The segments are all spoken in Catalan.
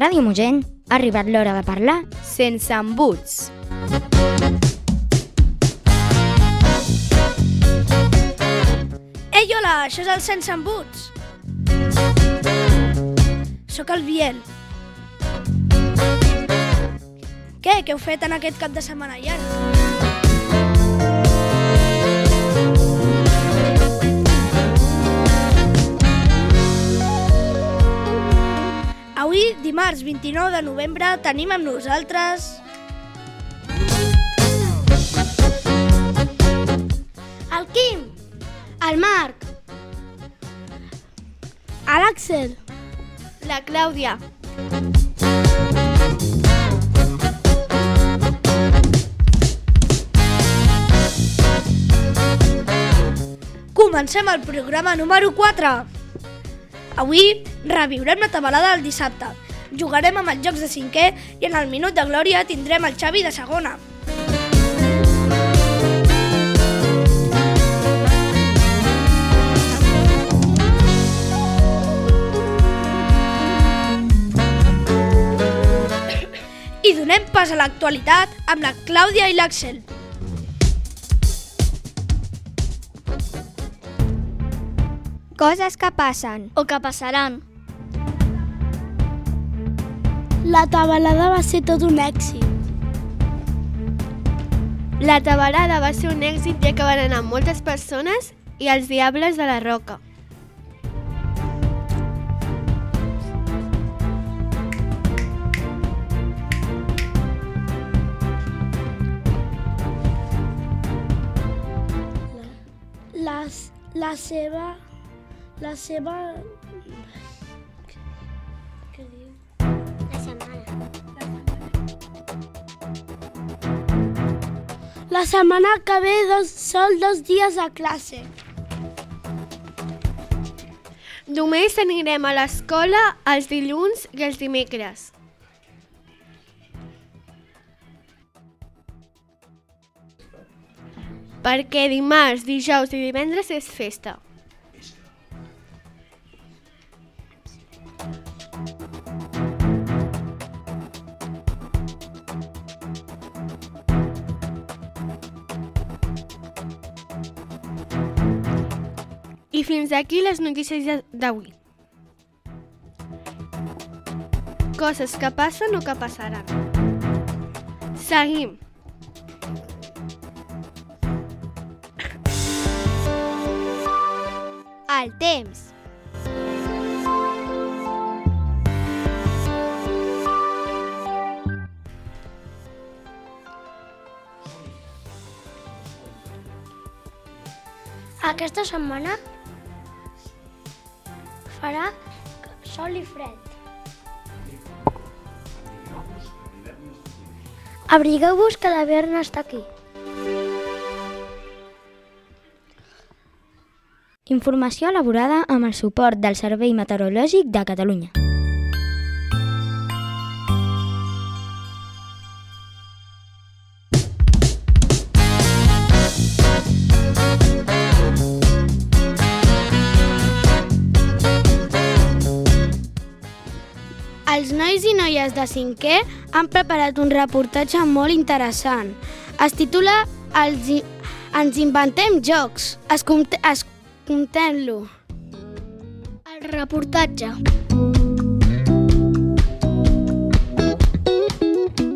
Ràdio Mogent ha arribat l'hora de parlar sense embuts. Ei, hola, això és el Sense Embuts. Soc el Biel. Què? Què heu fet en aquest cap de setmana llarg? Avui, dimarts 29 de novembre, tenim amb nosaltres... El Quim, el Marc, l'Àxel, La Clàudia. Comencem el programa número 4. Avui reviurem la tabalada del dissabte. Jugarem amb els jocs de cinquè i en el minut de glòria tindrem el Xavi de segona. I donem pas a l'actualitat amb la Clàudia i l'Àxel. coses que passen. O que passaran. La tabalada va ser tot un èxit. La tabalada va ser un èxit ja que van anar moltes persones i els diables de la roca. La, la seva... La seva... La setmana que ve dos, sol dos dies a classe. Només anirem a l'escola els dilluns i els dimecres. Perquè dimarts, dijous i divendres és festa. Fins aquí les notícies de- d'avui. Coses que passen o que passaran. Seguim. El temps. Aquesta setmana farà sol i fred. Abrigueu-vos que l'hivern està aquí. Informació elaborada amb el suport del Servei Meteorològic de Catalunya. Noies de cinquè han preparat un reportatge molt interessant. Es titula Els i... Ens inventem jocs. Escomte... Escontem-lo. El reportatge.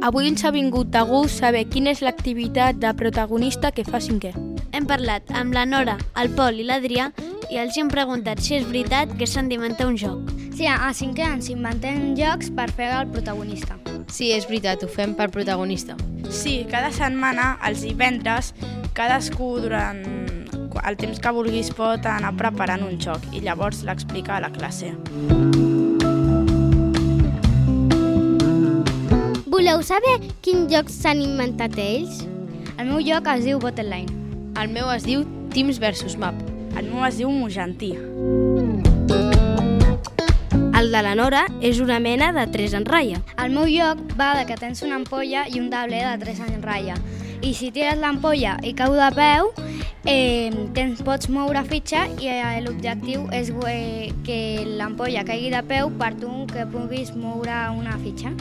Avui ens ha vingut de gust saber quina és l'activitat de protagonista que fa cinquè. Hem parlat amb la Nora, el Pol i l'Adrià i els hem preguntat si és veritat que s'han d'inventar un joc. Sí, a cinquè ens inventem jocs per fer el protagonista. Sí, és veritat, ho fem per protagonista. Sí, cada setmana, els divendres, cadascú durant el temps que vulguis pot anar preparant un joc i llavors l'explica a la classe. Voleu saber quins jocs s'han inventat ells? El meu joc es diu Botline. El meu es diu Teams vs Map. El meu es diu Mojantí. El de la Nora és una mena de tres en ratlla. El meu joc va de que tens una ampolla i un tabler de 3 en ratlla. I si tires l'ampolla i cau de peu, eh, tens, pots moure fitxa i eh, l'objectiu és eh, que l'ampolla caigui de peu per tu que puguis moure una fitxa.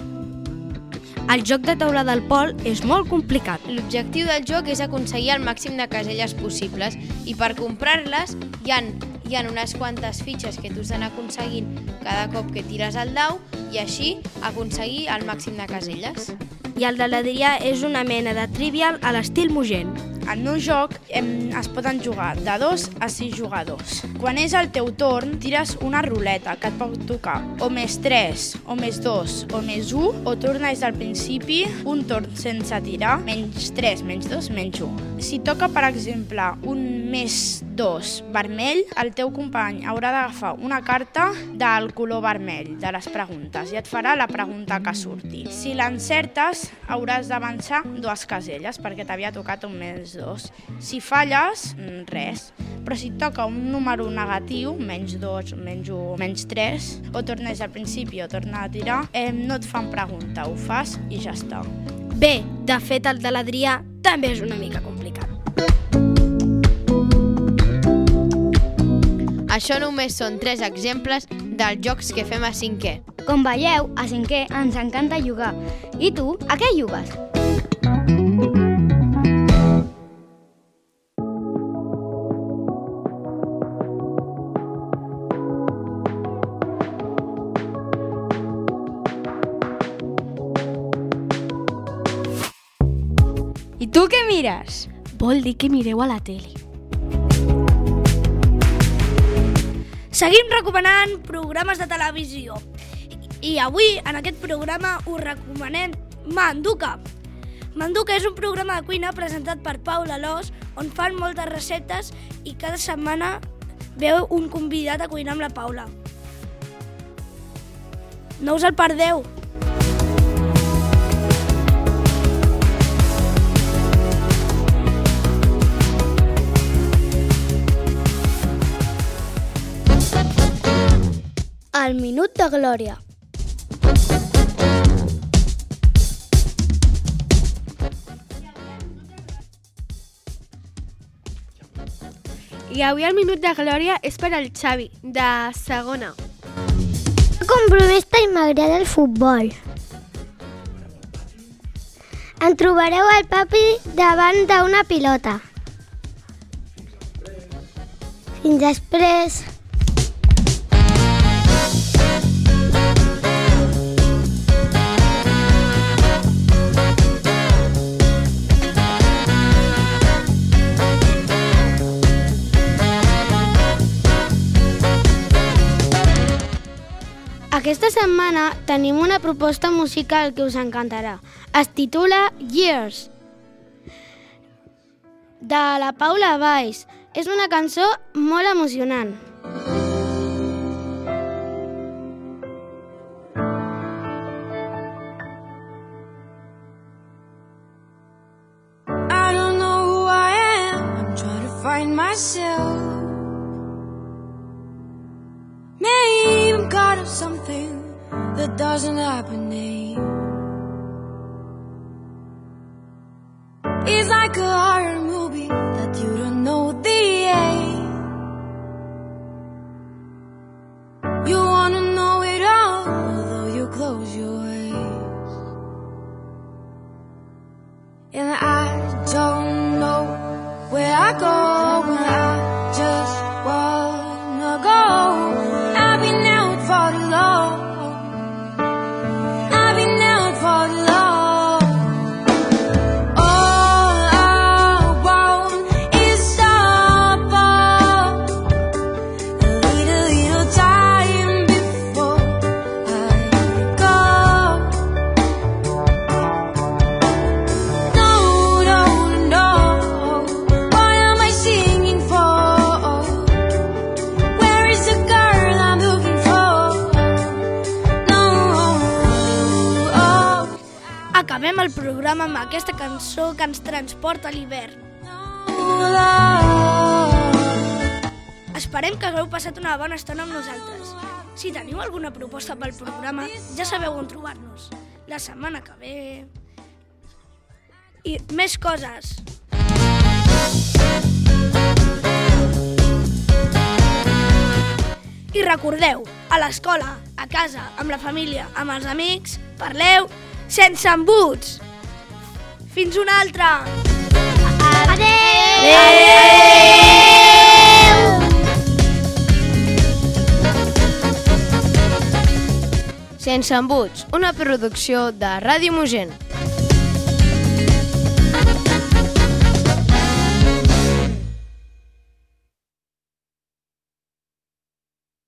El joc de taula del Pol és molt complicat. L'objectiu del joc és aconseguir el màxim de caselles possibles i per comprar-les hi han, hi han unes quantes fitxes que tu has d'anar aconseguint cada cop que tires el dau i així aconseguir el màxim de caselles. I el de l'Adrià és una mena de trivial a l'estil Mugent. Al meu joc em, es poden jugar de 2 a 6 jugadors. Quan és el teu torn, tires una ruleta que et pot tocar o més 3, o més 2, o més 1, o tornes al principi un torn sense tirar, menys 3, menys 2, menys 1. Si toca, per exemple, un més 2 vermell, el teu company haurà d'agafar una carta del color vermell de les preguntes i et farà la pregunta que surti. Si l'encertes, hauràs d'avançar dues caselles perquè t'havia tocat un més 2. Si falles, mm, res. Però si toca un número negatiu, menys 2, menys 1, menys 3, o tornes al principi o torna a tirar, eh, no et fan pregunta, ho fas i ja està. Bé, de fet el de l'Adrià també és una mica complicat. Això només són tres exemples dels jocs que fem a cinquè. Com veieu, a cinquè ens encanta jugar. I tu, a què jugues? Tu què mires? Vol dir que mireu a la tele. Seguim recomanant programes de televisió. I avui, en aquest programa, us recomanem Manduca. Manduca és un programa de cuina presentat per Paula Alós, on fan moltes receptes i cada setmana veu un convidat a cuinar amb la Paula. No us el perdeu! El minut de glòria. I avui el minut de glòria és per al Xavi, de segona. Compromista i m'agrada el futbol. En trobareu al papi davant d'una pilota. Fins després. Aquesta setmana tenim una proposta musical que us encantarà. Es titula Years, de la Paula Valls. És una cançó molt emocionant. I don't know who I am. I'm trying to find myself. That doesn't happen. eh? It's like a horror movie that you don't know the end. You wanna know it all, although you close your eyes. And I don't know where I go Acabem el programa amb aquesta cançó que ens transporta a l'hivern. Esperem que hagueu passat una bona estona amb nosaltres. Si teniu alguna proposta pel programa, ja sabeu on trobar-nos. La setmana que ve... i més coses. I recordeu, a l'escola, a casa, amb la família, amb els amics, parleu sense embuts. Fins una altra! Sense embuts, una producció de Ràdio Mogent.